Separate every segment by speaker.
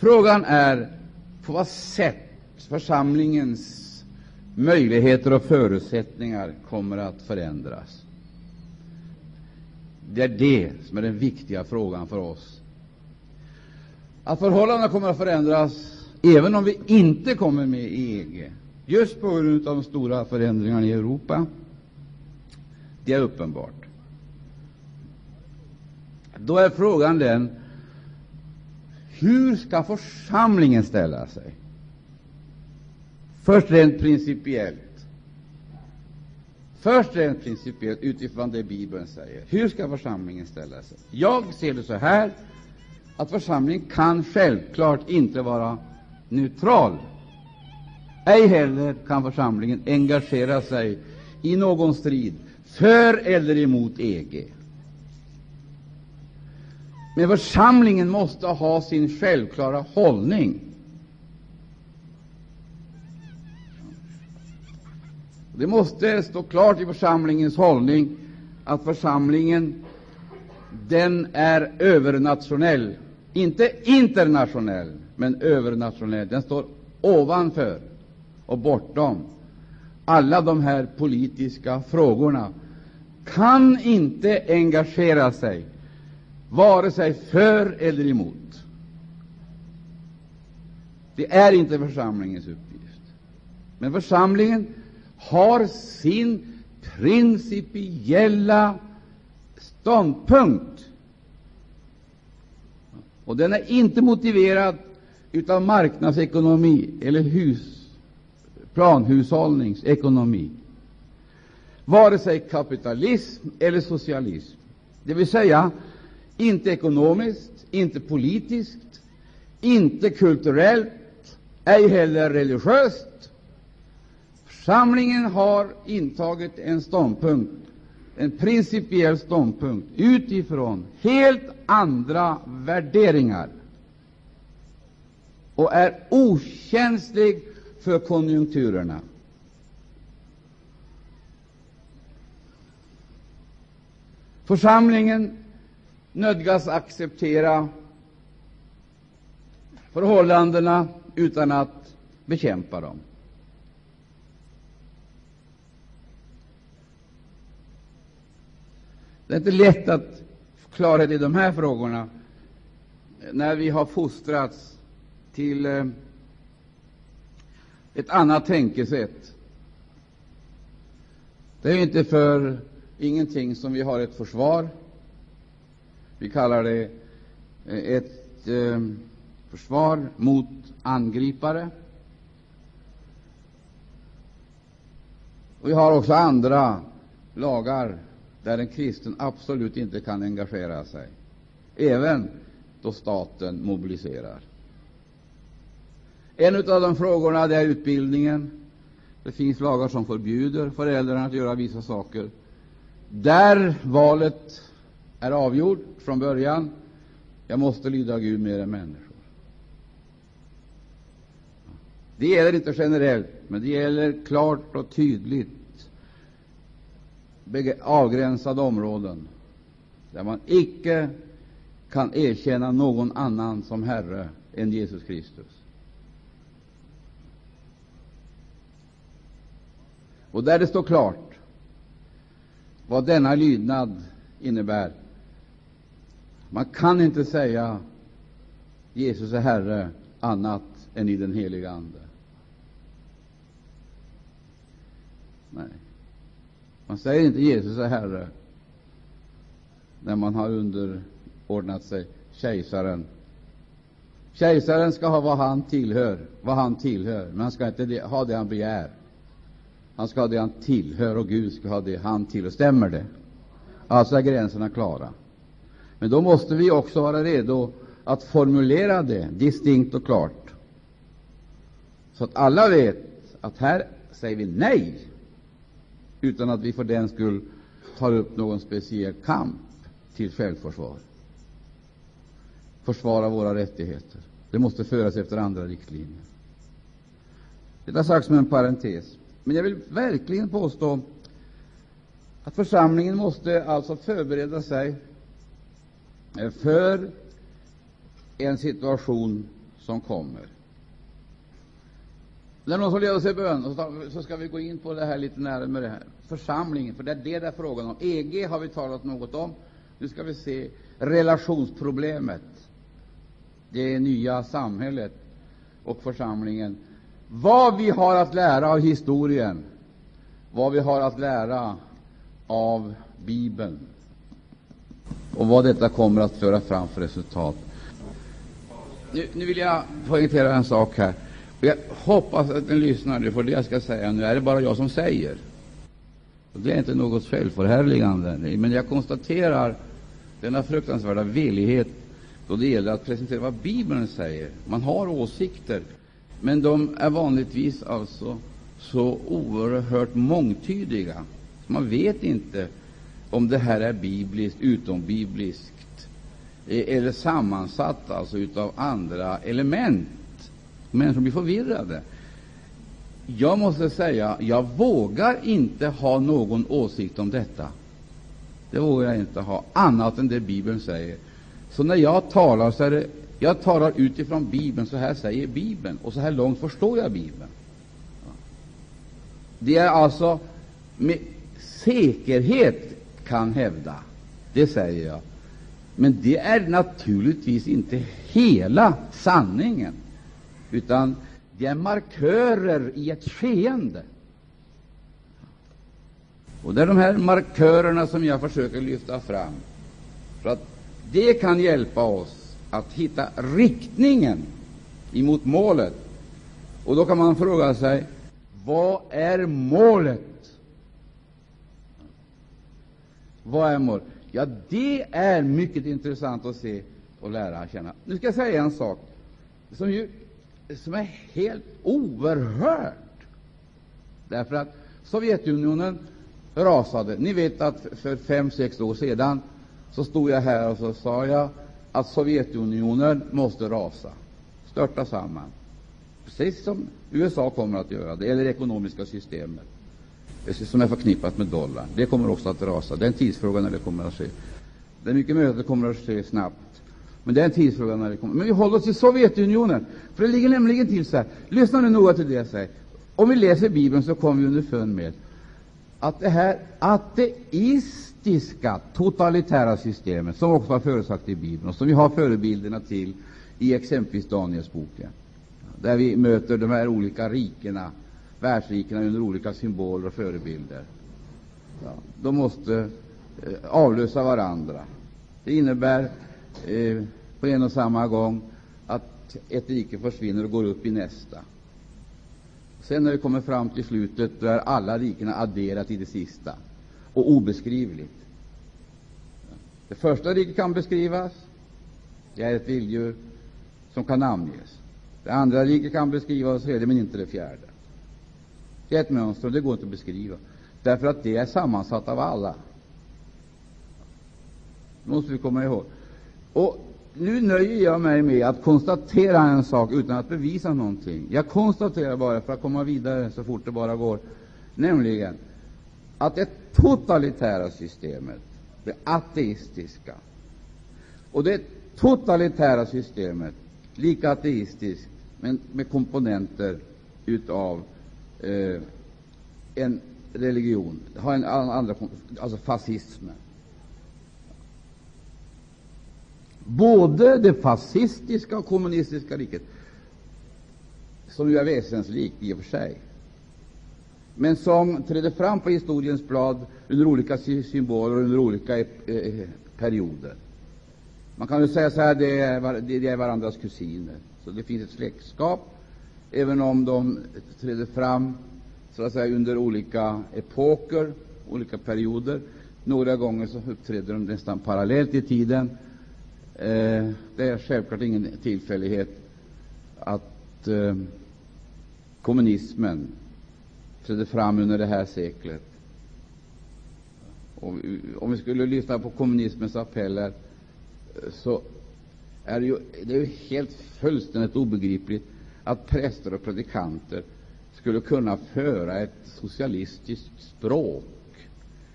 Speaker 1: Frågan är på vad sätt församlingens möjligheter och förutsättningar kommer att förändras. Det är det som är den viktiga frågan för oss. Att förhållandena kommer att förändras även om vi inte kommer med i EG, just på grund av de stora förändringarna i Europa, det är uppenbart. Då är frågan den hur ska församlingen ställa sig? Först rent principiellt. Först rent principiellt utifrån det Bibeln säger. Hur ska församlingen ställa sig? Jag ser det så här att församlingen kan självklart inte vara neutral. Ej heller kan församlingen engagera sig i någon strid för eller emot EG. Men församlingen måste ha sin självklara hållning. Det måste stå klart i församlingens hållning att församlingen den är övernationell, inte internationell, men övernationell. Den står ovanför och bortom alla de här politiska frågorna, kan inte engagera sig vare sig för eller emot. Det är inte församlingens uppgift. Men församlingen har sin principiella ståndpunkt, och den är inte motiverad av marknadsekonomi eller hus, planhushållningsekonomi, vare sig kapitalism eller socialism, det vill säga inte ekonomiskt, inte politiskt, inte kulturellt, ej heller religiöst. Församlingen har intagit en ståndpunkt, en principiell ståndpunkt, utifrån helt andra värderingar och är okänslig för konjunkturerna. Församlingen nödgas acceptera förhållandena utan att bekämpa dem. Det är inte lätt att få klarhet i de här frågorna när vi har fostrats till eh, ett annat tänkesätt. Det är inte för ingenting som vi har ett försvar. Vi kallar det eh, ett eh, försvar mot angripare. Och vi har också andra lagar där en kristen absolut inte kan engagera sig, även då staten mobiliserar. En av de frågorna är utbildningen. Det finns lagar som förbjuder föräldrarna att göra vissa saker. Där valet är avgjord från början. Jag måste lyda Gud mer än människor. Det gäller inte generellt, men det gäller klart och tydligt avgränsade områden där man icke kan erkänna någon annan som Herre än Jesus Kristus. Och där det står klart vad denna lydnad innebär. Man kan inte säga Jesus är Herre annat än i den heliga Ande. Nej. Man säger inte Jesus är Herre när man har underordnat sig kejsaren. Kejsaren ska ha vad han tillhör, vad han tillhör, men han ska inte ha det han begär. Han ska ha det han tillhör, och Gud ska ha det han tillhör. Stämmer det? Alltså är gränserna klara. Men då måste vi också vara redo att formulera det distinkt och klart, så att alla vet att här säger vi nej utan att vi för den skull tar upp någon speciell kamp till självförsvar. Försvara våra rättigheter. Det måste föras efter andra riktlinjer. Detta sagt som en parentes. Men jag vill verkligen påstå att församlingen måste alltså förbereda sig Eh, för en situation som kommer. När någon som leder sig bön, så ska vi gå in på det här lite närmare. Här. Församlingen, för det är det det är frågan om. EG har vi talat något om. Nu ska vi se relationsproblemet, det nya samhället och församlingen. Vad vi har att lära av historien, vad vi har att lära av Bibeln och vad detta kommer att föra fram för resultat. Nu, nu vill jag poängtera en sak här. Jag hoppas att ni lyssnar nu, för det jag ska säga nu är det bara jag som säger. Det är inte något självförhärligande, men jag konstaterar denna fruktansvärda villighet då det gäller att presentera vad Bibeln säger. Man har åsikter, men de är vanligtvis alltså så oerhört mångtydiga. Man vet inte om det här är bibliskt, utombibliskt eh, eller sammansatt alltså utav andra element. Människor blir förvirrade. Jag måste säga, jag vågar inte ha någon åsikt om detta. Det vågar jag inte ha, annat än det Bibeln säger. Så när jag talar, så är det, jag talar utifrån Bibeln. Så här säger Bibeln, och så här långt förstår jag Bibeln. Det är alltså med säkerhet kan hävda, det säger jag. Men det är naturligtvis inte hela sanningen, utan det är markörer i ett skeende. Och det är de här markörerna som jag försöker lyfta fram, för att det kan hjälpa oss att hitta riktningen emot målet. Och då kan man fråga sig, vad är målet? Vad är målet? Ja, det är mycket intressant att se och lära känna. Nu ska jag säga en sak som, ju, som är helt oerhört. Därför att Sovjetunionen rasade. Ni vet att för fem, sex år sedan så stod jag här och så sa jag att Sovjetunionen måste rasa, störta samman, precis som USA kommer att göra det, eller det ekonomiska systemet som är förknippat med dollarn. Det kommer också att rasa. Det är en tidsfråga när det kommer att ske. Det är mycket möjligt att det kommer att ske snabbt, men det är en tidsfråga när det kommer. Men vi håller oss till Sovjetunionen, för det ligger nämligen till så här. Lyssna nu noga till det jag säger. Om vi läser Bibeln så kommer vi underfund med att det här ateistiska totalitära systemet, som också var förutsagt i Bibeln och som vi har förebilderna till i exempelvis Danielsboken, där vi möter de här olika rikena, världsrikena under olika symboler och förebilder. Ja, de måste eh, avlösa varandra. Det innebär eh, på en och samma gång att ett rike försvinner och går upp i nästa. Sen när vi kommer fram till slutet, då är alla rikena adderat i det sista och obeskrivligt. Det första riket kan beskrivas. Det är ett vilddjur som kan namnges. Det andra riket kan beskrivas, så är det, men inte det fjärde. Det är ett mönster, och det går inte att beskriva, därför att det är sammansatt av alla. Det måste vi komma ihåg. Och nu nöjer jag mig med att konstatera en sak utan att bevisa någonting. Jag konstaterar bara för att komma vidare så fort det bara går, nämligen att det totalitära systemet, det ateistiska, och det totalitära systemet, lika ateistiskt, men med komponenter utav eh, en religion, har en andra, alltså fascismen. både det fascistiska och kommunistiska riket, som ju är väsenslikt i och för sig, men som trädde fram på historiens blad under olika symboler och under olika eh, perioder. Man kan ju säga så här, det är, det är varandras kusiner, så det finns ett släktskap, även om de trädde fram så att säga under olika epoker, olika perioder. Några gånger så uppträdde de nästan parallellt i tiden, Eh, det är självklart ingen tillfällighet att eh, kommunismen trädde fram under det här seklet. Och om vi skulle lyssna på kommunismens appeller eh, så är det ju, det är ju helt fullständigt obegripligt att präster och predikanter skulle kunna föra ett socialistiskt språk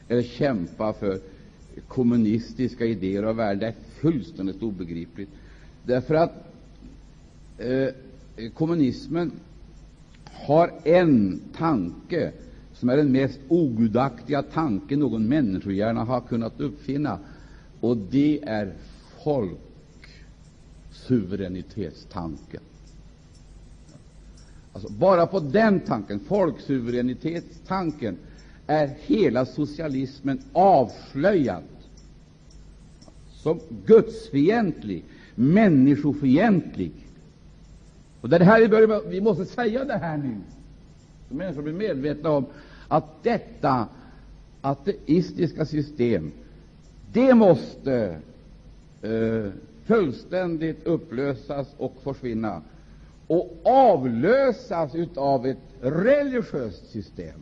Speaker 1: eller kämpa för kommunistiska idéer och värden. Det är fullständigt obegripligt. Därför att eh, kommunismen har en tanke som är den mest ogudaktiga tanke någon människohjärna har kunnat uppfinna, och det är folksuveränitetstanken. Alltså, bara på den tanken, folksuveränitetstanken, är hela socialismen avslöjad. Som gudsfientlig, människofientlig. Och det här vi, bör, vi måste säga det här nu, så människor blir medvetna om att detta ateistiska system, det måste eh, fullständigt upplösas och försvinna och avlösas av ett religiöst system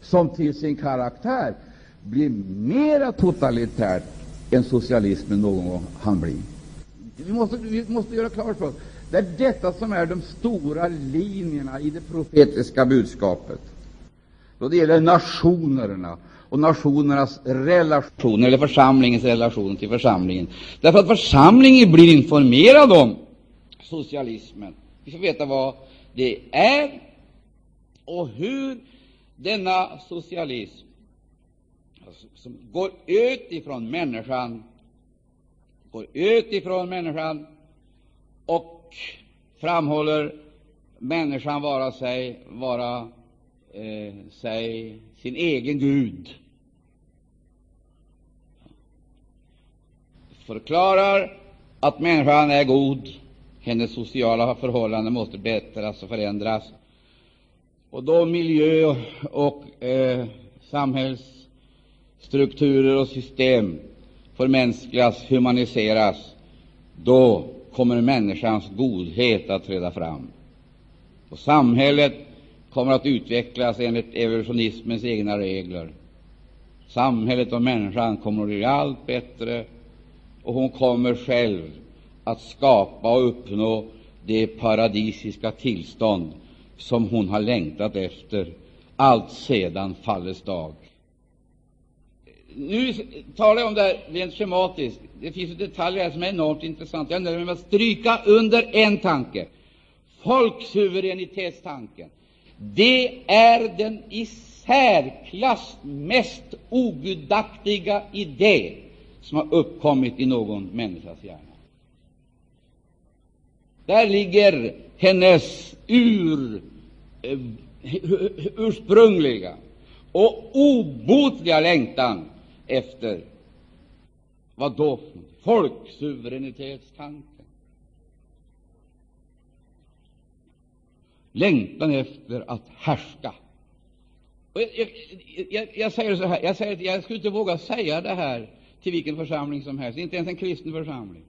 Speaker 1: som till sin karaktär blir mera totalitärt än socialismen någon gång han bli. Vi måste, vi måste göra klart för oss det är detta som är de stora linjerna i det profetiska budskapet då det gäller nationerna och nationernas relationer, eller församlingens relation till församlingen. Därför att församlingen blir informerad om socialismen. Vi får veta vad det är och hur denna socialism alltså, som går ut ifrån människan, går ut ifrån människan och framhåller människan vara sig, vara eh, sig sin egen Gud. Förklarar att människan är god, hennes sociala förhållanden måste bättras och förändras, och då miljö och eh, samhällsstrukturer och system förmänskligas, humaniseras, då kommer människans godhet att träda fram. Och samhället kommer att utvecklas enligt evolutionismens egna regler. Samhället och människan kommer att bli allt bättre, och hon kommer själv att skapa och uppnå det paradisiska tillstånd som hon har längtat efter allt sedan fallets dag. Nu talar jag om det här rent schematiskt. Det finns detaljer här som är enormt intressanta. Jag nöjer mig med att stryka under en tanke. Folksuveränitetstanken. Det är den i särklass mest ogudaktiga idé som har uppkommit i någon människas hjärna. Där ligger hennes ur, eh, ursprungliga och obotliga längtan efter vad då? Folksuveränitetstanken. Längtan efter att härska. Och jag, jag, jag, jag, säger så här, jag, säger, jag skulle inte våga säga det här till vilken församling som helst, inte ens en kristen församling.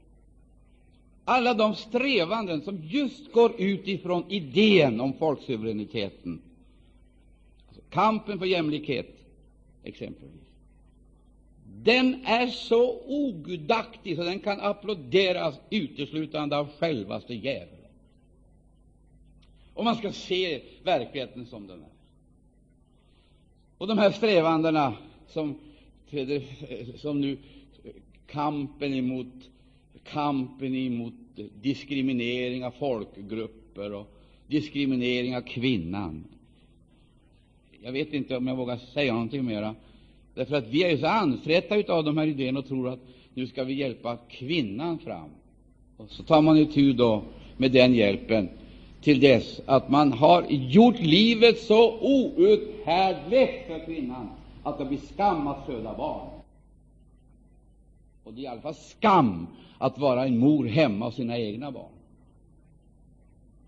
Speaker 1: Alla de strävanden som just går ut ifrån idén om folksuveräniteten, alltså kampen för jämlikhet exempelvis, den är så ogudaktig så den kan applåderas uteslutande av självaste djävulen. Om man skall se verkligheten som den är. Och de här strävandena som, som nu kampen emot kampen mot diskriminering av folkgrupper och diskriminering av kvinnan. Jag vet inte om jag vågar säga någonting mera, därför att vi är så anfrätta av de här idéerna och tror att nu ska vi hjälpa kvinnan fram. Och så tar man itu då med den hjälpen till dess att man har gjort livet så outhärdligt för kvinnan att det blir skam att föda barn. Och det är i alla fall skam att vara en mor hemma hos sina egna barn.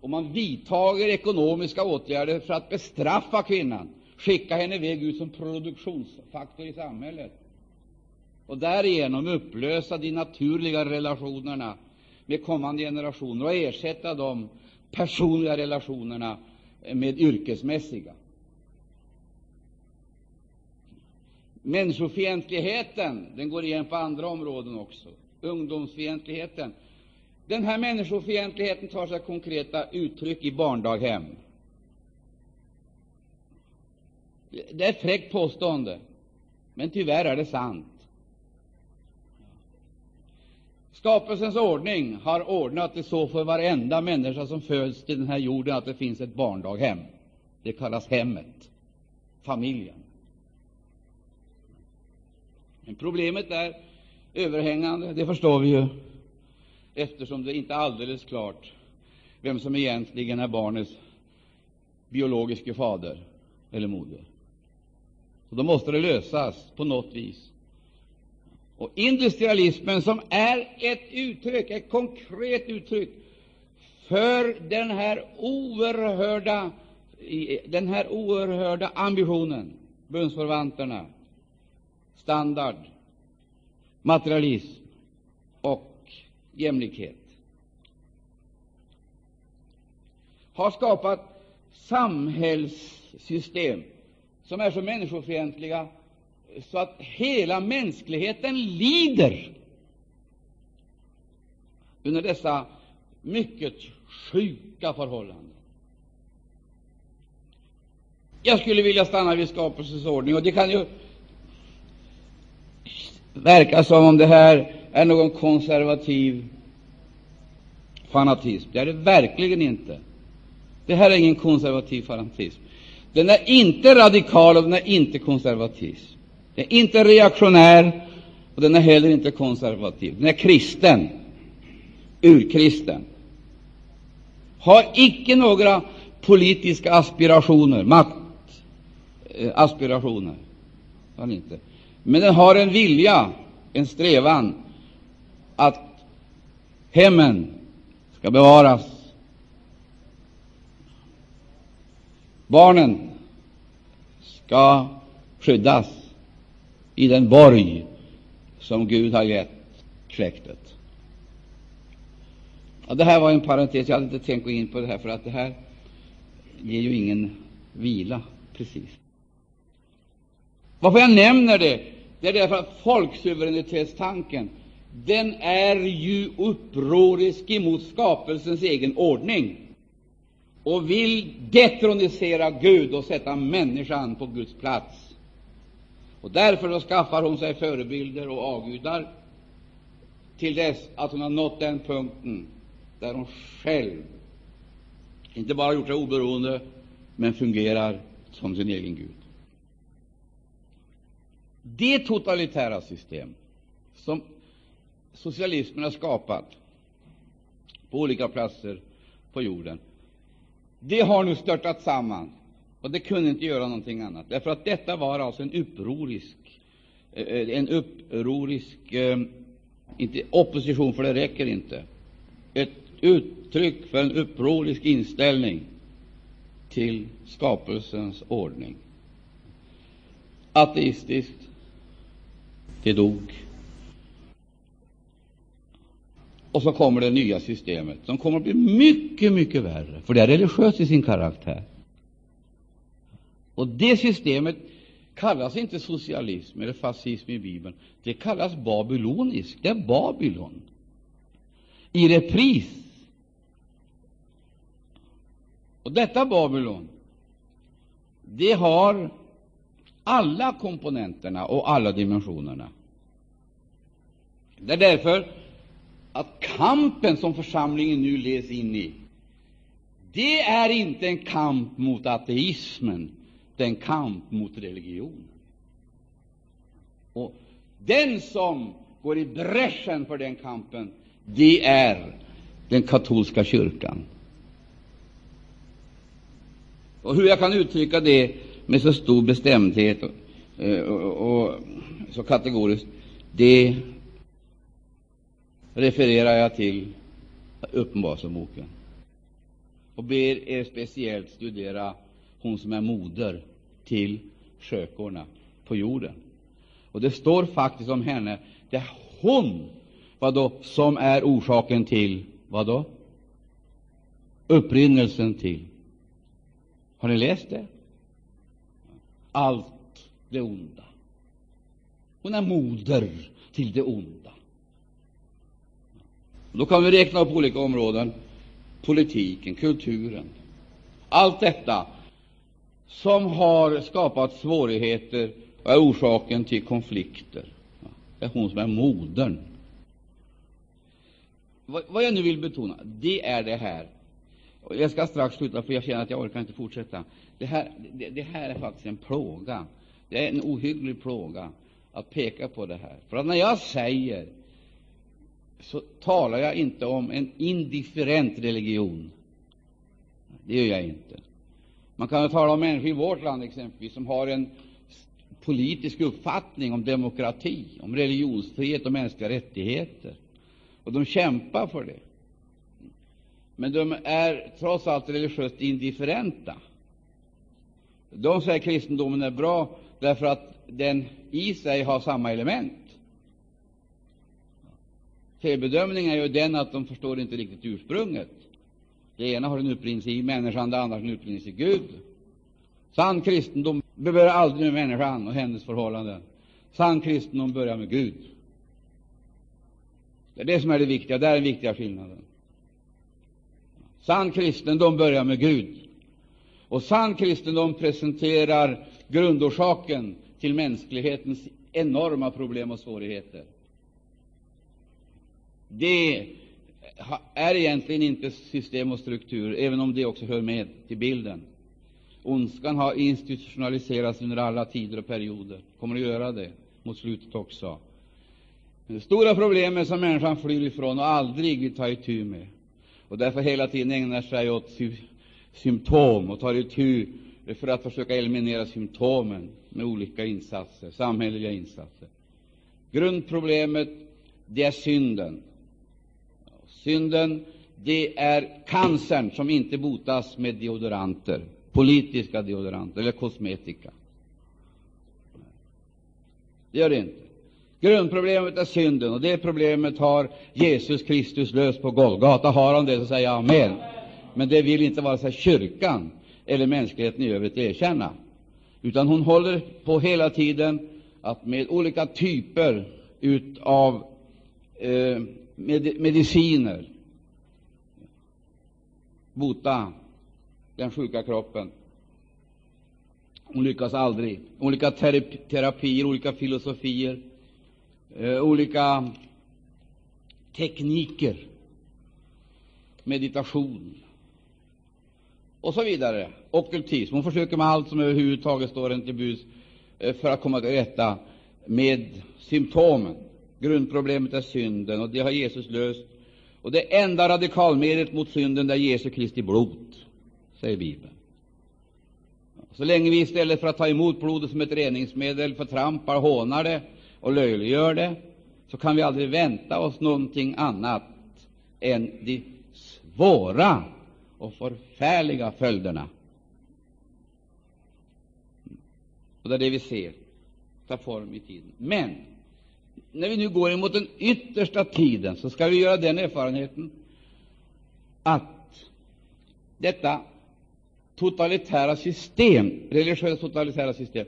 Speaker 1: Och man vidtager ekonomiska åtgärder för att bestraffa kvinnan, skicka henne iväg ut som produktionsfaktor i samhället och därigenom upplösa de naturliga relationerna med kommande generationer och ersätta de personliga relationerna med yrkesmässiga. Människofientligheten den går igen på andra områden också. Ungdomsfientligheten. Den här människofientligheten tar sig konkreta uttryck i barndaghem. Det är ett fräckt påstående, men tyvärr är det sant. Skapelsens ordning har ordnat det så för varenda människa som föds till den här jorden att det finns ett barndaghem. Det kallas hemmet, familjen. Men problemet är överhängande, det förstår vi ju, eftersom det inte är alldeles klart vem som egentligen är barnets biologiske fader eller moder. Och då måste det lösas på något vis. Och industrialismen, som är ett uttryck, ett konkret uttryck för den här oerhörda, den här oerhörda ambitionen, bundsförvanterna, standard, materialism och jämlikhet, har skapat samhällssystem som är så människofientliga så att hela mänskligheten lider under dessa mycket sjuka förhållanden. Jag skulle vilja stanna vid skapelsens ordning, och det kan ju verkar som om det här är någon konservativ fanatism. Det är det verkligen inte. Det här är ingen konservativ fanatism. Den är inte radikal och den är inte konservativ. Den är inte reaktionär och den är heller inte konservativ. Den är kristen, urkristen. Har icke några politiska aspirationer, maktaspirationer. Eh, inte. Men den har en vilja, en strävan att hemmen skall bevaras. Barnen skall skyddas i den borg som Gud har gett släktet. Ja, det här var en parentes. Jag hade inte tänkt gå in på det här, för att det här ger ju ingen vila precis. Varför jag nämner det, det är därför att folksuveränitetstanken den är ju upprorisk emot skapelsens egen ordning och vill detronisera Gud och sätta människan på Guds plats. Och därför då skaffar hon sig förebilder och avgudar till dess att hon har nått den punkten där hon själv inte bara gjort sig oberoende, men fungerar som sin egen Gud. Det totalitära system som socialismen har skapat på olika platser på jorden, det har nu störtat samman, och det kunde inte göra någonting annat, därför att detta var alltså en upprorisk, eh, en upprorisk eh, inte opposition, för det räcker inte, ett uttryck för en upprorisk inställning till skapelsens ordning. Ateistiskt, det dog. Och så kommer det nya systemet, som kommer att bli mycket, mycket värre, för det är religiöst i sin karaktär. Och det systemet kallas inte socialism eller fascism i Bibeln. Det kallas babylonisk. Det är Babylon i repris. Och detta Babylon, det har alla komponenterna och alla dimensionerna. Det är därför att kampen som församlingen nu leds in i, det är inte en kamp mot ateismen, det är en kamp mot religionen. Och den som går i bräschen för den kampen, det är den katolska kyrkan. Och hur jag kan uttrycka det med så stor bestämdhet och, eh, och, och så kategoriskt, det refererar jag till Uppenbarelseboken och ber er speciellt studera hon som är moder till skökorna på jorden. Och det står faktiskt om henne, det är hon vadå, som är orsaken till vad då? Upprinnelsen till. Har ni läst det? Allt det onda. Hon är moder till det onda. Då kan vi räkna upp olika områden. Politiken, kulturen, allt detta som har skapat svårigheter och är orsaken till konflikter. Det är hon som är modern. vad, jag nu vill betona, det är det här. Och jag ska strax sluta, för jag känner att jag orkar inte fortsätta. Det här, det, det här är faktiskt en plåga. Det är en ohygglig plåga att peka på det här. För att när jag säger så talar jag inte om en indifferent religion. Det gör jag inte. Man kan tala om människor i vårt land exempelvis som har en politisk uppfattning om demokrati, om religionsfrihet och mänskliga rättigheter. Och de kämpar för det. Men de är trots allt religiöst indifferenta. De säger att kristendomen är bra därför att den i sig har samma element. Felbedömningen är ju den att de förstår inte riktigt ursprunget. Det ena har en upprinnelse i människan, det andra har en upprinnelse i Gud. Sann kristendom börjar aldrig med människan och hennes förhållanden. Sann kristendom börjar med Gud. Det är det som är det viktiga. Det är den viktiga skillnaden. Sann kristendom börjar med Gud. Och sann kristendom presenterar grundorsaken till mänsklighetens enorma problem och svårigheter. Det är egentligen inte system och struktur, även om det också hör med till bilden. Ondskan har institutionaliserats under alla tider och perioder, kommer att göra det mot slutet också. Det stora problemet som människan flyr ifrån och aldrig vill ta itu med, och därför hela tiden ägnar sig åt sy symptom och tar itu för att försöka eliminera symptomen med olika insatser, samhälleliga insatser. Grundproblemet, det är synden. Synden, det är cancern som inte botas med deodoranter, politiska deodoranter eller kosmetika. Det gör det inte. Grundproblemet är synden, och det problemet har Jesus Kristus löst på Golgata. Har han det, så säger jag amen. Men det vill inte vare sig kyrkan eller mänskligheten i övrigt erkänna, utan hon håller på hela tiden att med olika typer av eh, med, mediciner bota den sjuka kroppen. Hon lyckas aldrig. Olika terapier, olika filosofier, eh, olika tekniker, meditation och så vidare. Okkultism. Hon försöker med allt som överhuvudtaget står henne till buds eh, för att komma till rätta med symptomen. Grundproblemet är synden, och det har Jesus löst. Och det enda radikalmedlet mot synden är Jesu Kristi blod, säger Bibeln. Så länge vi istället för att ta emot blodet som ett reningsmedel förtrampar, hånar det och löjliggör det, så kan vi aldrig vänta oss någonting annat än de svåra och förfärliga följderna. Och det är det vi ser ta form i tiden. Men när vi nu går emot den yttersta tiden, så skall vi göra den erfarenheten att detta totalitära system, religiösa totalitära system,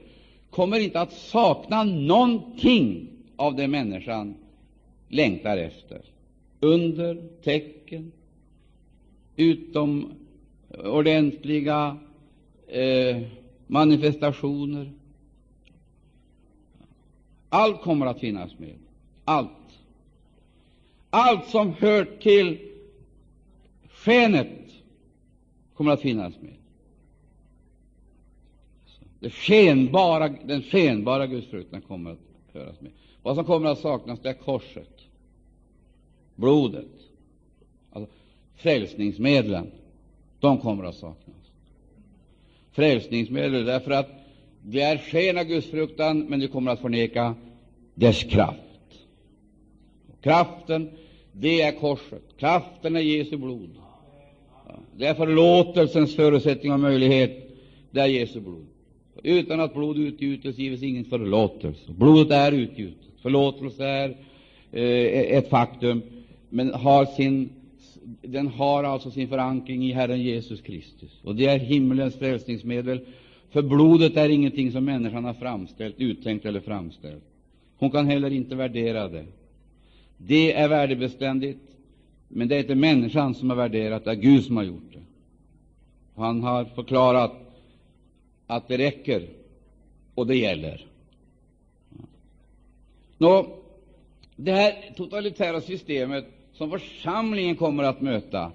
Speaker 1: kommer inte att sakna någonting av det människan längtar efter. Under, tecken, utomordentliga eh, manifestationer, allt kommer att finnas med. Allt. Allt som hör till skenet kommer att finnas med. Det skenbara, den skenbara gudsfruktan kommer att föras med. Vad som kommer att saknas det är korset, blodet, alltså frälsningsmedlen. De kommer att saknas. Frälsningsmedel därför att det är sken av gudsfruktan, men du kommer att förneka dess kraft. Kraften, det är korset. Kraften är Jesu blod. Det är förlåtelsens förutsättning och möjlighet. Det är Jesu blod. Utan att blod utgjutes gives ingen förlåtelse. Blodet är utgjutet. Förlåtelse är eh, ett faktum, men har sin, den har alltså sin förankring i Herren Jesus Kristus. Och det är himmelens frälsningsmedel för blodet är ingenting som människan har framställt, uttänkt eller framställt. Hon kan heller inte värdera det. Det är värdebeständigt, men det är inte människan som har värderat det, är Gud som har gjort det. Han har förklarat att det räcker, och det gäller. Nå, det här totalitära systemet som församlingen kommer att möta,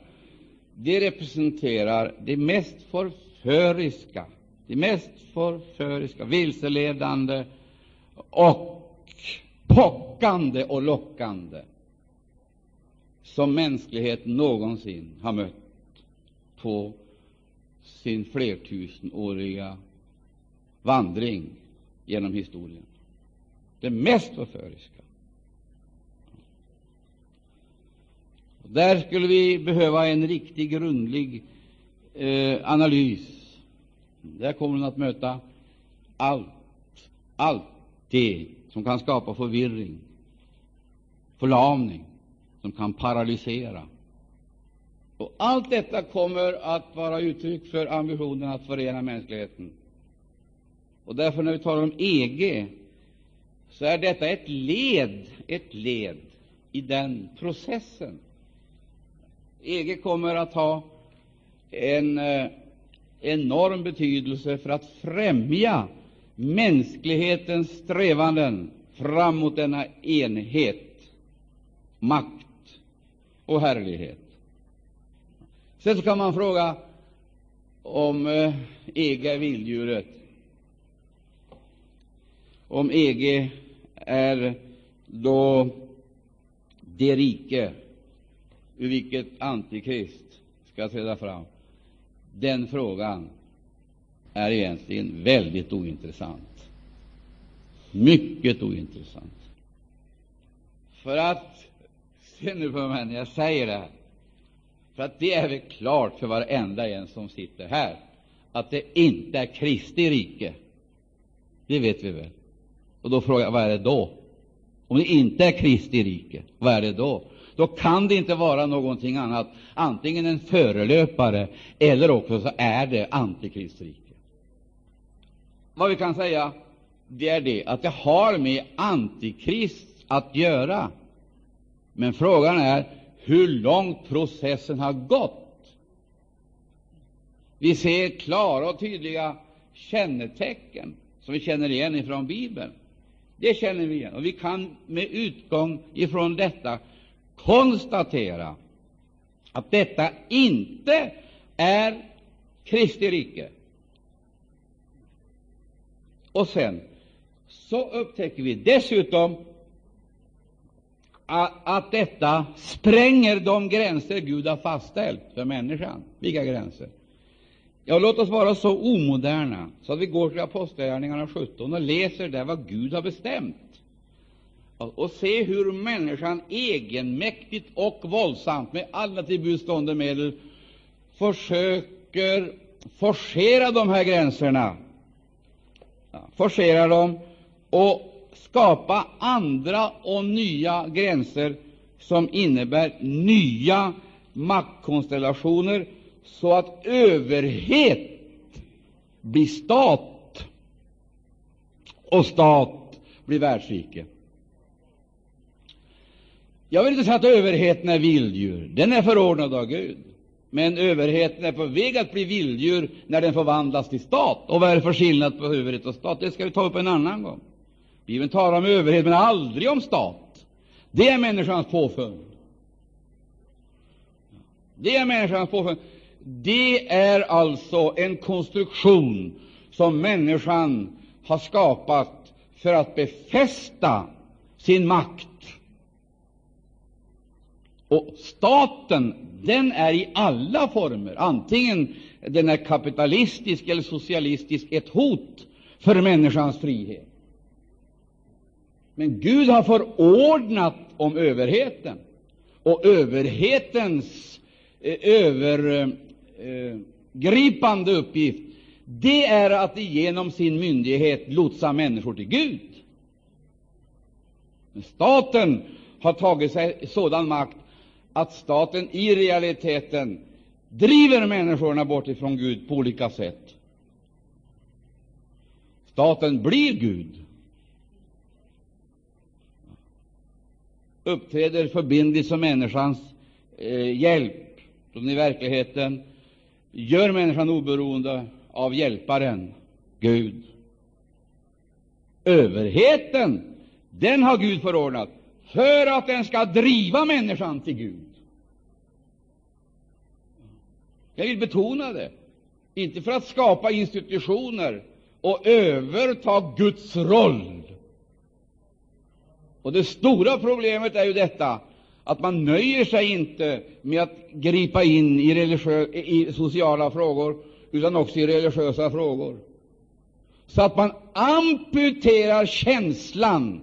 Speaker 1: det representerar det mest förföriska, de mest förföriska, vilseledande och pockande och lockande som mänskligheten någonsin har mött på sin flertusenåriga vandring genom historien. Det mest förföriska. Där skulle vi behöva en riktig, grundlig eh, analys. Där kommer hon att möta allt, allt det som kan skapa förvirring, förlamning, som kan paralysera. Och allt detta kommer att vara uttryck för ambitionen att förena mänskligheten. Och därför, när vi talar om EG, så är detta ett led, ett led i den processen. EG kommer att ha en eh, enorm betydelse för att främja mänsklighetens strävanden fram mot denna enhet, makt och härlighet. Sen så kan man fråga om eh, EG är vilddjuret, om EG är då det rike ur vilket Antikrist skall träda fram. Den frågan är egentligen väldigt ointressant. Mycket ointressant. För att, se nu på mig när jag säger det här, för att det är väl klart för varenda en som sitter här att det inte är Kristi rike. Det vet vi väl. Och då frågar jag, vad är det då? Om det inte är Kristi rike, vad är det då? Då kan det inte vara någonting annat, antingen en förelöpare eller också så är det Antikristrike. Vad vi kan säga, det är det att det har med Antikrist att göra. Men frågan är hur långt processen har gått. Vi ser klara och tydliga kännetecken som vi känner igen ifrån Bibeln. Det känner vi igen, och vi kan med utgång ifrån detta konstatera att detta inte är Kristi rike. Och sen så upptäcker vi dessutom att, att detta spränger de gränser Gud har fastställt för människan. Vilka gränser? Ja, låt oss vara så omoderna så att vi går till Apostlagärningarna 17 och läser där vad Gud har bestämt och se hur människan egenmäktigt och våldsamt med alla till buds stående medel försöker forcera de här gränserna, forcera dem och skapa andra och nya gränser som innebär nya maktkonstellationer, så att överhet blir stat och stat blir världsrike. Jag vill inte säga att överheten är vilddjur. Den är förordnad av Gud. Men överheten är på väg att bli vilddjur när den förvandlas till stat. Och vad är det för skillnad på överhet och stat? Det ska vi ta upp en annan gång. Bibeln talar om överhet, men aldrig om stat. Det är människans påfund. Det är människans påfund. Det är alltså en konstruktion som människan har skapat för att befästa sin makt och staten, den är i alla former, antingen den är kapitalistisk eller socialistisk, ett hot för människans frihet. Men Gud har förordnat om överheten, och överhetens eh, övergripande eh, uppgift det är att genom sin myndighet lotsa människor till Gud. Men staten har tagit sig sådan makt att staten i realiteten driver människorna bort ifrån Gud på olika sätt. Staten blir Gud, uppträder förbindligt som människans eh, hjälp, som i verkligheten gör människan oberoende av hjälparen, Gud. Överheten, den har Gud förordnat för att den ska driva människan till Gud. Jag vill betona det. Inte för att skapa institutioner och överta Guds roll. Och Det stora problemet är ju detta att man nöjer sig inte med att gripa in i, i sociala frågor, utan också i religiösa frågor. Så att man amputerar känslan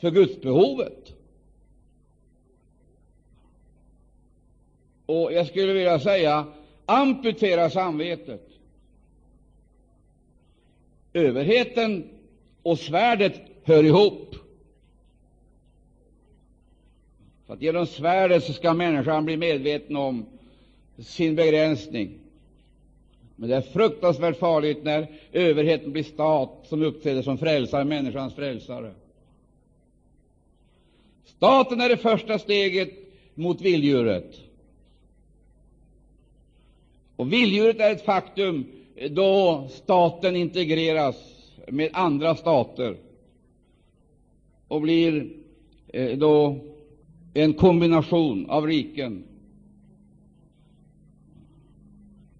Speaker 1: för gudsbehovet. Och jag skulle vilja säga amputera samvetet. Överheten och svärdet hör ihop. För att genom svärdet så ska människan bli medveten om sin begränsning. Men det är fruktansvärt farligt när överheten blir stat som uppträder som frälsare, människans frälsare. Staten är det första steget mot vilddjuret. Och vilddjuret är ett faktum då staten integreras med andra stater och blir eh, då en kombination av riken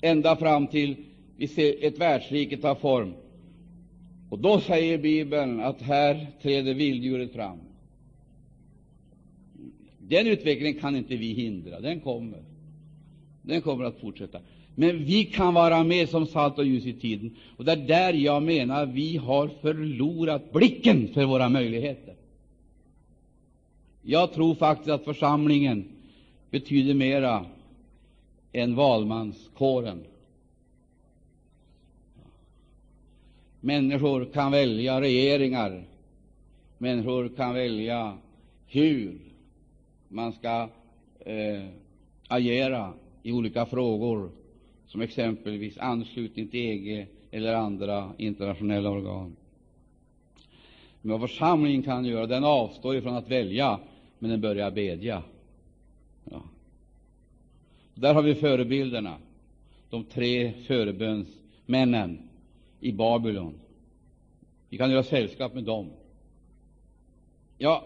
Speaker 1: ända fram till vi ser ett världsrike ta form. Och då säger Bibeln att här träder vilddjuret fram. Den utvecklingen kan inte vi hindra. Den kommer. Den kommer att fortsätta. Men vi kan vara med som salt och ljus i tiden. Och det är där jag menar vi har förlorat blicken för våra möjligheter. Jag tror faktiskt att församlingen betyder mera än valmanskåren. Människor kan välja regeringar. Människor kan välja hur man skall eh, agera i olika frågor, som exempelvis anslutning till EG eller andra internationella organ. Men vad församlingen kan göra, den avstår ifrån att välja, men den börjar bedja. Ja. Där har vi förebilderna, de tre förebönsmännen i Babylon. Vi kan göra sällskap med dem. Ja,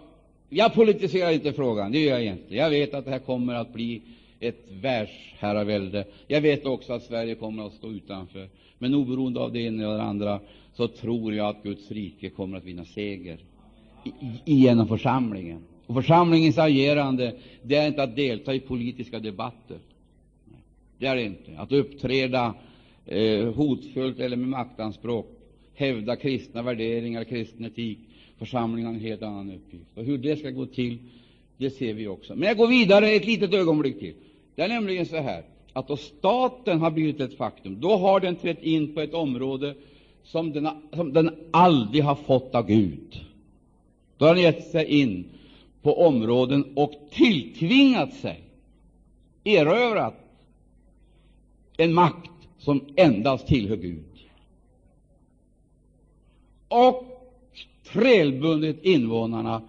Speaker 1: jag politiserar inte frågan, det gör jag egentligen. Jag vet att det här kommer att bli ett världsherravälde. Jag vet också att Sverige kommer att stå utanför. Men oberoende av det ena eller det andra så tror jag att Guds rike kommer att vinna seger genom församlingen. Och församlingens agerande det är inte att delta i politiska debatter. Det är det inte. Att uppträda eh, hotfullt eller med maktanspråk, hävda kristna värderingar, kristen etik. Församlingen har en helt annan uppgift. Och hur det skall gå till, det ser vi också. Men jag går vidare ett litet ögonblick till. Det är nämligen så här att då staten har blivit ett faktum, då har den trätt in på ett område som den, som den aldrig har fått av Gud. Då har den gett sig in på områden och tilltvingat sig, erövrat en makt som endast tillhör Gud. Och trälbundit invånarna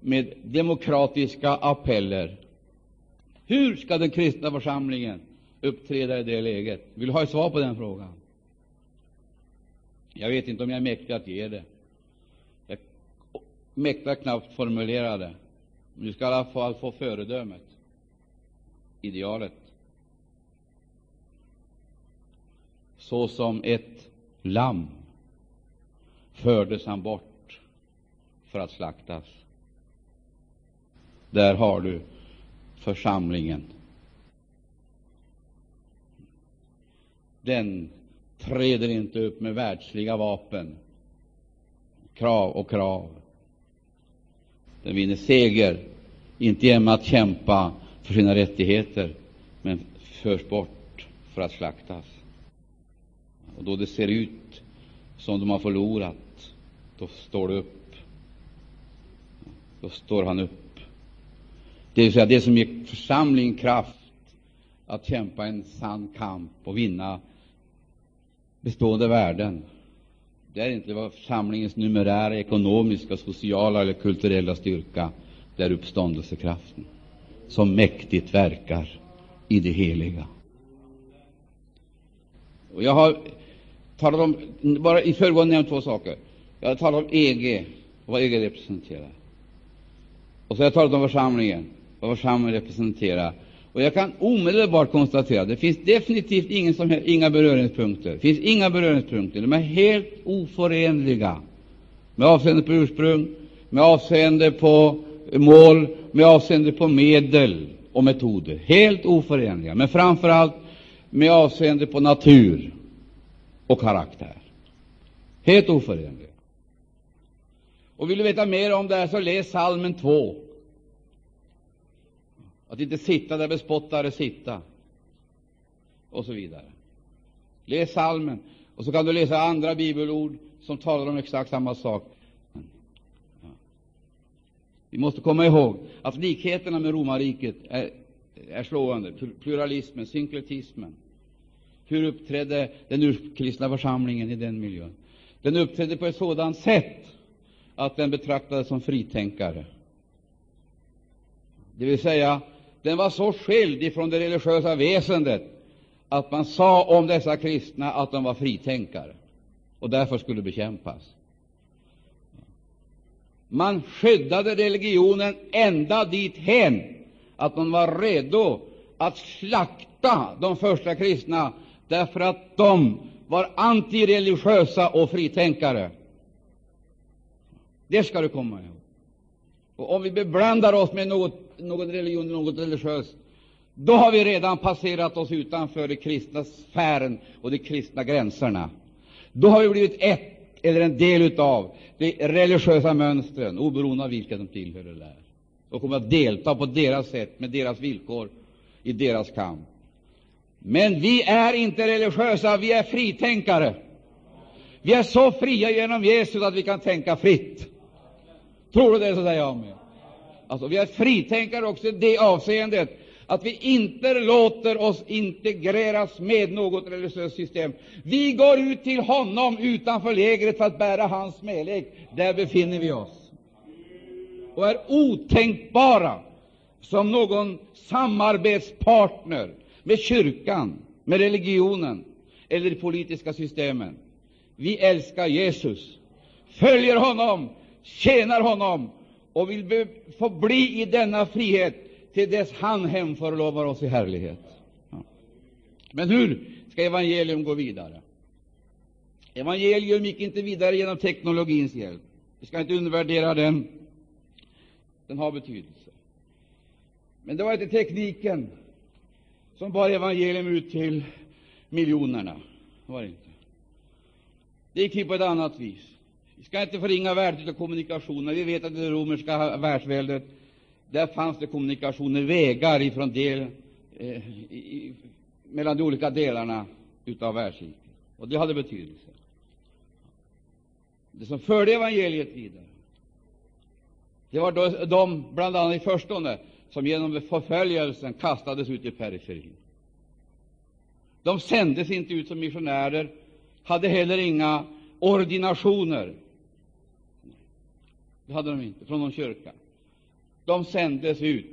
Speaker 1: med demokratiska appeller. Hur skall den kristna församlingen uppträda i det läget? Vill du ha ett svar på den frågan? Jag vet inte om jag är mäktig att ge det. Jag mäktar knappt formulera det. Men du skall i alla fall få föredömet, idealet. Såsom ett lamm fördes han bort för att slaktas. Där har du församlingen. Den träder inte upp med världsliga vapen, krav och krav. Den vinner seger, inte genom att kämpa för sina rättigheter, men förs bort för att slaktas. Och då det ser ut som de har förlorat, då står det upp. Då står han upp. Det vill säga det som ger församlingen kraft att kämpa en sann kamp och vinna bestående värden. Det är inte vad församlingens numerära, ekonomiska, sociala eller kulturella styrka. Det är uppståndelsekraften som mäktigt verkar i det heliga. Och jag har talat om, bara i föregående nämnt två saker. Jag har talat om EG och vad EG representerar. Och så har jag talat om församlingen, vad församlingen representerar. Och jag kan omedelbart konstatera att det finns definitivt ingen som helst, inga beröringspunkter. Det finns inga beröringspunkter. De är helt oförenliga med avseende på ursprung, med avseende på mål, med avseende på medel och metoder. Helt oförenliga, men framför allt med avseende på natur och karaktär. Helt oförenliga. Och vill du veta mer om det här, så läs Psalmen 2. Att inte sitta där bespottare sitta, och så vidare. Läs Psalmen, och så kan du läsa andra bibelord som talar om exakt samma sak. Vi måste komma ihåg att likheterna med romarriket är, är slående. Pluralismen, synkretismen. Hur uppträdde den urkristna församlingen i den miljön? Den uppträdde på ett sådant sätt att den betraktades som fritänkare. Det vill säga, den var så skild ifrån det religiösa väsendet att man sa om dessa kristna att de var fritänkare och därför skulle bekämpas. Man skyddade religionen ända dithän att man var redo att slakta de första kristna därför att de var antireligiösa och fritänkare. Det skall du komma ihåg. Och om vi beblandar oss med något, någon religion, något religiöst, då har vi redan passerat oss utanför den kristna sfären och de kristna gränserna. Då har vi blivit ett eller en del av de religiösa mönstren, oberoende av vilka de tillhör eller är, och kommer att delta på deras sätt, med deras villkor, i deras kamp. Men vi är inte religiösa, vi är fritänkare. Vi är så fria genom Jesus att vi kan tänka fritt. Tror du det, så säger jag med. Alltså, vi är fritänkare också i det avseendet att vi inte låter oss integreras med något religiöst system. Vi går ut till honom utanför lägret för att bära hans smälek. Där befinner vi oss och är otänkbara som någon samarbetspartner med kyrkan, med religionen eller de politiska systemen. Vi älskar Jesus, följer honom, tjänar honom och vill få bli i denna frihet till dess han hemförlovar oss i härlighet. Ja. Men hur skall evangelium gå vidare? Evangelium gick inte vidare genom teknologins hjälp. Vi skall inte undervärdera den. Den har betydelse. Men det var inte tekniken som bar evangelium ut till miljonerna. Det var det inte. Det gick till på ett annat vis. Vi skall inte förringa värdet av kommunikationer. Vi vet att det romerska världsväldet där fanns det kommunikationer, vägar ifrån del, eh, i, mellan de olika delarna av världsriket. Och det hade betydelse. Det som förde evangeliet vidare, det var då, de, bland annat i förstone, som genom förföljelsen kastades ut i periferin. De sändes inte ut som missionärer, hade heller inga ordinationer. Det hade de inte från någon kyrka. De sändes ut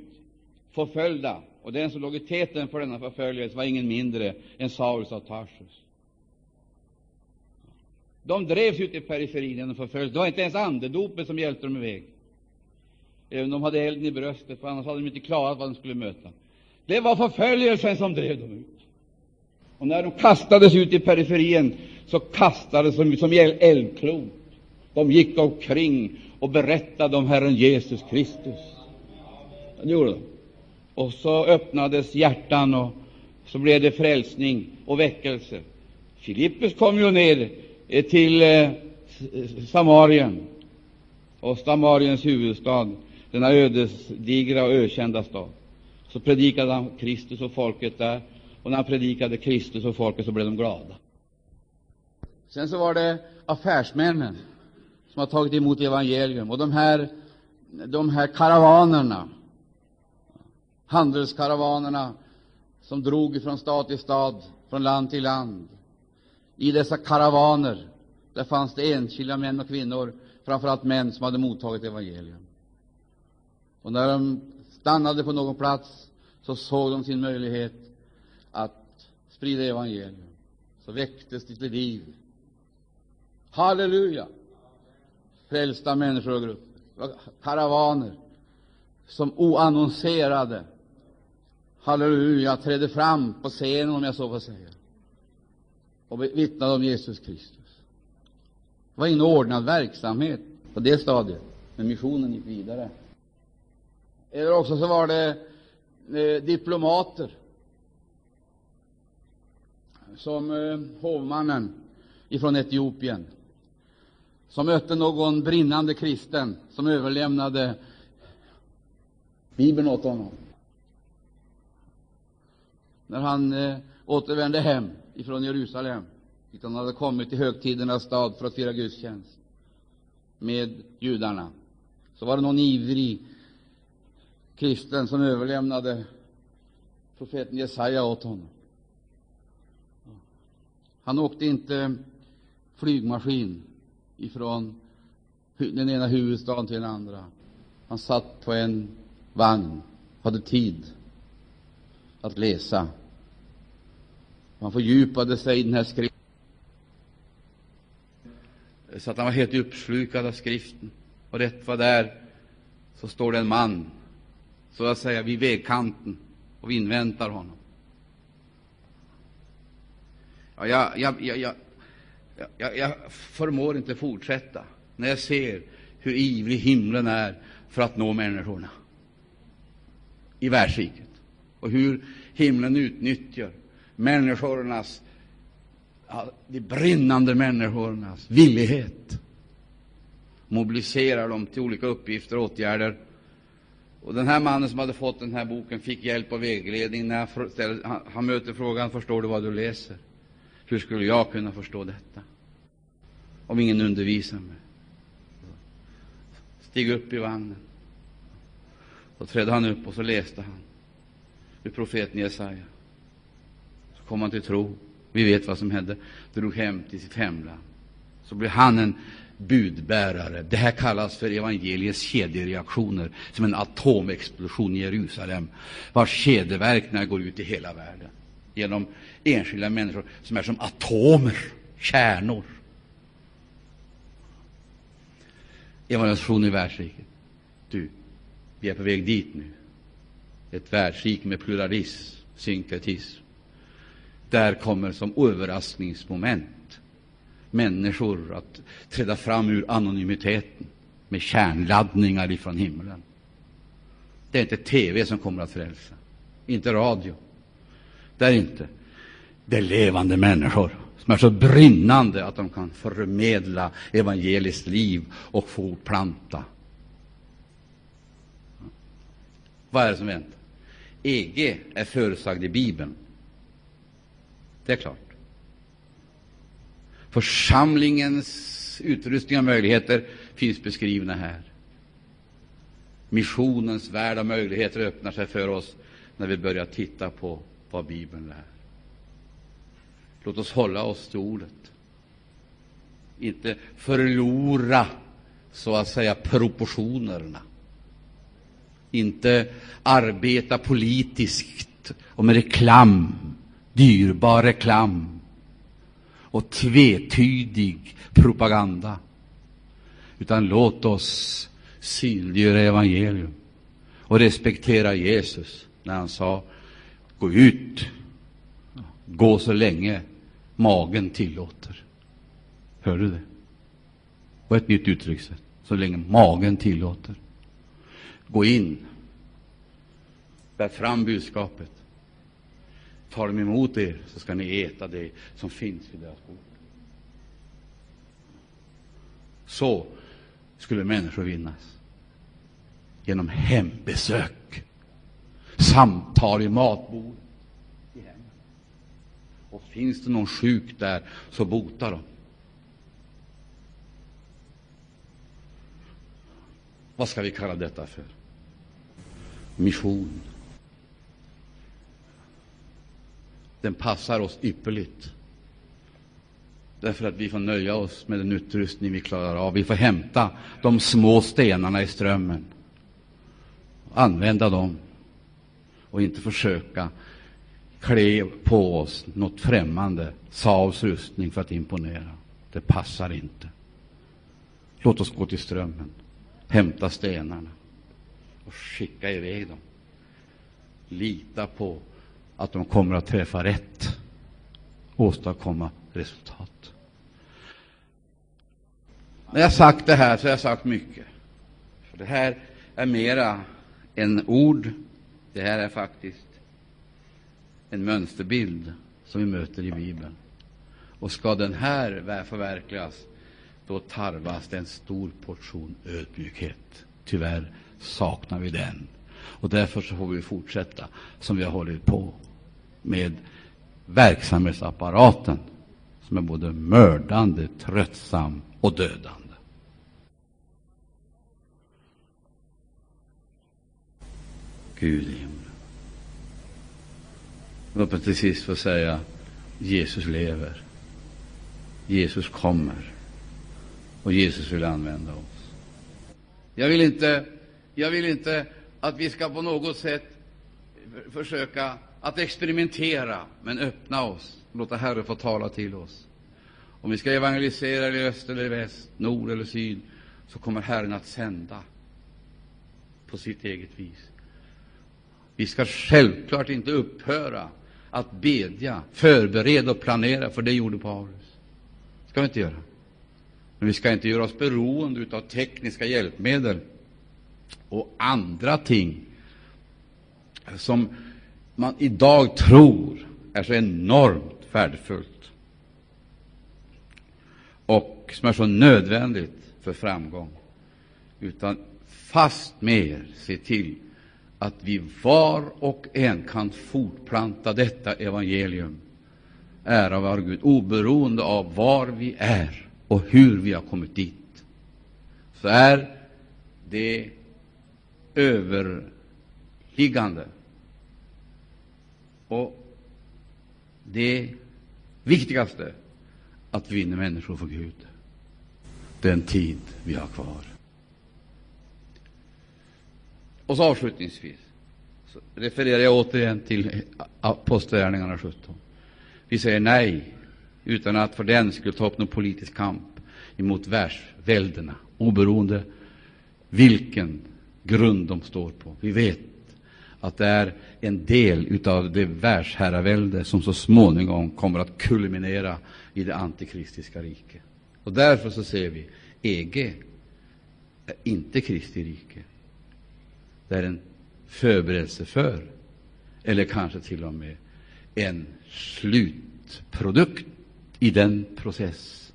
Speaker 1: förföljda, och den som låg i täten för denna förföljelse var ingen mindre än Saulus av Tarsus. De drevs ut i periferin genom förföljelse. Det var inte ens andedopet som hjälpte dem iväg, även de hade elden i bröstet, för annars hade de inte klarat vad de skulle möta. Det var förföljelsen som drev dem ut. Och när de kastades ut i periferin, så kastades de som eldklot. De gick omkring och berättade om Herren Jesus Kristus. Det gjorde de. Och så öppnades hjärtan, och så blev det frälsning och väckelse. Filippus kom ju ner eh, till eh, Samarien, och Samariens huvudstad, denna ödesdigra och ökända stad. Så predikade han Kristus och folket där, och när han predikade Kristus och folket så blev de glada. Sen så var det affärsmännen som har tagit emot evangelium, och de här, de här karavanerna handelskaravanerna som drog från stad till stad, från land till land. I dessa karavaner där fanns det enskilda män och kvinnor, framför allt män, som hade mottagit evangelium. Och när de stannade på någon plats så såg de sin möjlighet att sprida evangelium. Så väcktes det till liv. Halleluja! Frälsta människogrupper. Karavaner som oannonserade, halleluja, trädde fram på scenen, om jag så får säga, och vittnade om Jesus Kristus. Det var ingen ordnad verksamhet på det stadiet, men missionen gick vidare. Eller också så var det eh, diplomater, som eh, hovmannen ifrån Etiopien, som mötte någon brinnande kristen som överlämnade Bibeln åt honom. När han eh, återvände hem ifrån Jerusalem, dit han hade kommit till högtidernas stad för att fira gudstjänst med judarna, så var det någon ivrig kristen som överlämnade profeten Jesaja åt honom. Han åkte inte flygmaskin ifrån den ena huvudstaden till den andra. Han satt på en vagn, hade tid att läsa. Han fördjupade sig i den här skriften, så att han var helt uppslukad av skriften. Och rätt vad där så står det en man, så att säga, vid vägkanten och vi inväntar honom. Ja, jag, jag, jag, jag, jag förmår inte fortsätta när jag ser hur ivrig himlen är för att nå människorna i världsriket och hur himlen utnyttjar människornas, de brinnande människornas villighet, mobiliserar dem till olika uppgifter och åtgärder. Och den här mannen som hade fått den här boken fick hjälp och vägledning när han, ställde, han, han möter frågan Förstår du vad du läser? Hur skulle jag kunna förstå detta om ingen undervisar mig? Stig upp i vagnen. Då trädde han upp och så läste han ur profeten Jesaja. Så kom han till tro. Vi vet vad som hände. Drog hem till sitt hemland. Så blev han en budbärare. Det här kallas för evangeliets kedjereaktioner, som en atomexplosion i Jerusalem, vars kedjeverkningar går ut i hela världen genom enskilda människor som är som atomer, kärnor. Evangelisation i världsriket. Du, vi är på väg dit nu. Ett världsrike med pluralism, synkretism. Där kommer som överraskningsmoment människor att träda fram ur anonymiteten med kärnladdningar ifrån himlen. Det är inte TV som kommer att frälsa, inte radio. Det är inte. Det är levande människor som är så brinnande att de kan förmedla evangeliskt liv och fortplanta. Vad är det som väntar? EG är förutsagd i Bibeln. Det är klart. Församlingens utrustning och möjligheter finns beskrivna här. Missionens värld och möjligheter öppnar sig för oss när vi börjar titta på vad Bibeln lär. Låt oss hålla oss till ordet. Inte förlora, så att säga, proportionerna. Inte arbeta politiskt och med reklam, dyrbar reklam och tvetydig propaganda. Utan låt oss synliggöra evangelium och respektera Jesus när han sa Gå ut, gå så länge magen tillåter. Hör du det? Och ett nytt uttryckssätt. Så länge magen tillåter. Gå in, bär fram budskapet. Tar de emot er, så ska ni äta det som finns vid deras bord. Så skulle människor vinnas. Genom hembesök samtal i matbordet. Och finns det någon sjuk där, så bota dem. Vad ska vi kalla detta för? Mission. Den passar oss ypperligt. Därför att vi får nöja oss med den utrustning vi klarar av. Vi får hämta de små stenarna i strömmen, använda dem och inte försöka klev på oss något främmande, Saabs rustning för att imponera. Det passar inte. Låt oss gå till strömmen, hämta stenarna och skicka iväg dem. Lita på att de kommer att träffa rätt, åstadkomma resultat. När jag sagt det här så har jag sagt mycket. För det här är mera än ord. Det här är faktiskt en mönsterbild som vi möter i Bibeln. Och ska den här förverkligas, då tarvas det en stor portion ödmjukhet. Tyvärr saknar vi den. Och därför så får vi fortsätta som vi har hållit på med verksamhetsapparaten som är både mördande, tröttsam och dödande. Gud i himlen. Låt mig till sist få säga Jesus lever. Jesus kommer. Och Jesus vill använda oss. Jag vill inte, jag vill inte att vi ska på något sätt försöka att experimentera, men öppna oss, låta Herren få tala till oss. Om vi ska evangelisera i öst eller väst, nord eller syd, så kommer Herren att sända på sitt eget vis. Vi ska självklart inte upphöra att bedja, förbereda och planera, för det gjorde Paulus. Det ska vi inte göra. Men vi ska inte göra oss beroende av tekniska hjälpmedel och andra ting som man idag tror är så enormt värdefullt och som är så nödvändigt för framgång, utan fastmer se till att vi var och en kan fortplanta detta evangelium, ära vare Gud, oberoende av var vi är och hur vi har kommit dit, så är det överliggande. Och det viktigaste att vinna människor för Gud. Den tid vi har kvar. Och så avslutningsvis så refererar jag återigen till Apostlagärningarna 17. Vi säger nej utan att för den skulle ta upp någon politisk kamp emot världsväldena, oberoende vilken grund de står på. Vi vet att det är en del av det världsherravälde som så småningom kommer att kulminera i det antikristiska riket. Och därför så ser vi EG är inte Kristi rike. Det är en förberedelse för, eller kanske till och med en slutprodukt i den process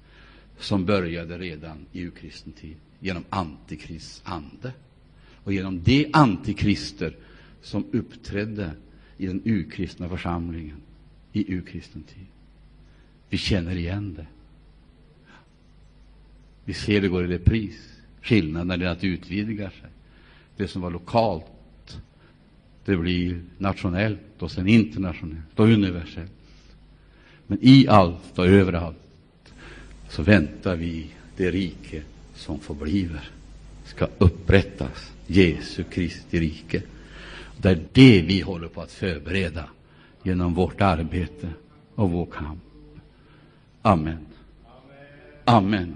Speaker 1: som började redan i urkristen tid genom antikrists ande och genom de antikrister som uppträdde i den urkristna församlingen i urkristen tid. Vi känner igen det. Vi ser det går i repris. Skillnaden är att det utvidgar sig. Det som var lokalt, det blir nationellt och sen internationellt och universellt. Men i allt och överallt så väntar vi det rike som förbliver ska upprättas, Jesu Kristi rike. Det är det vi håller på att förbereda genom vårt arbete och vår kamp. Amen. Amen.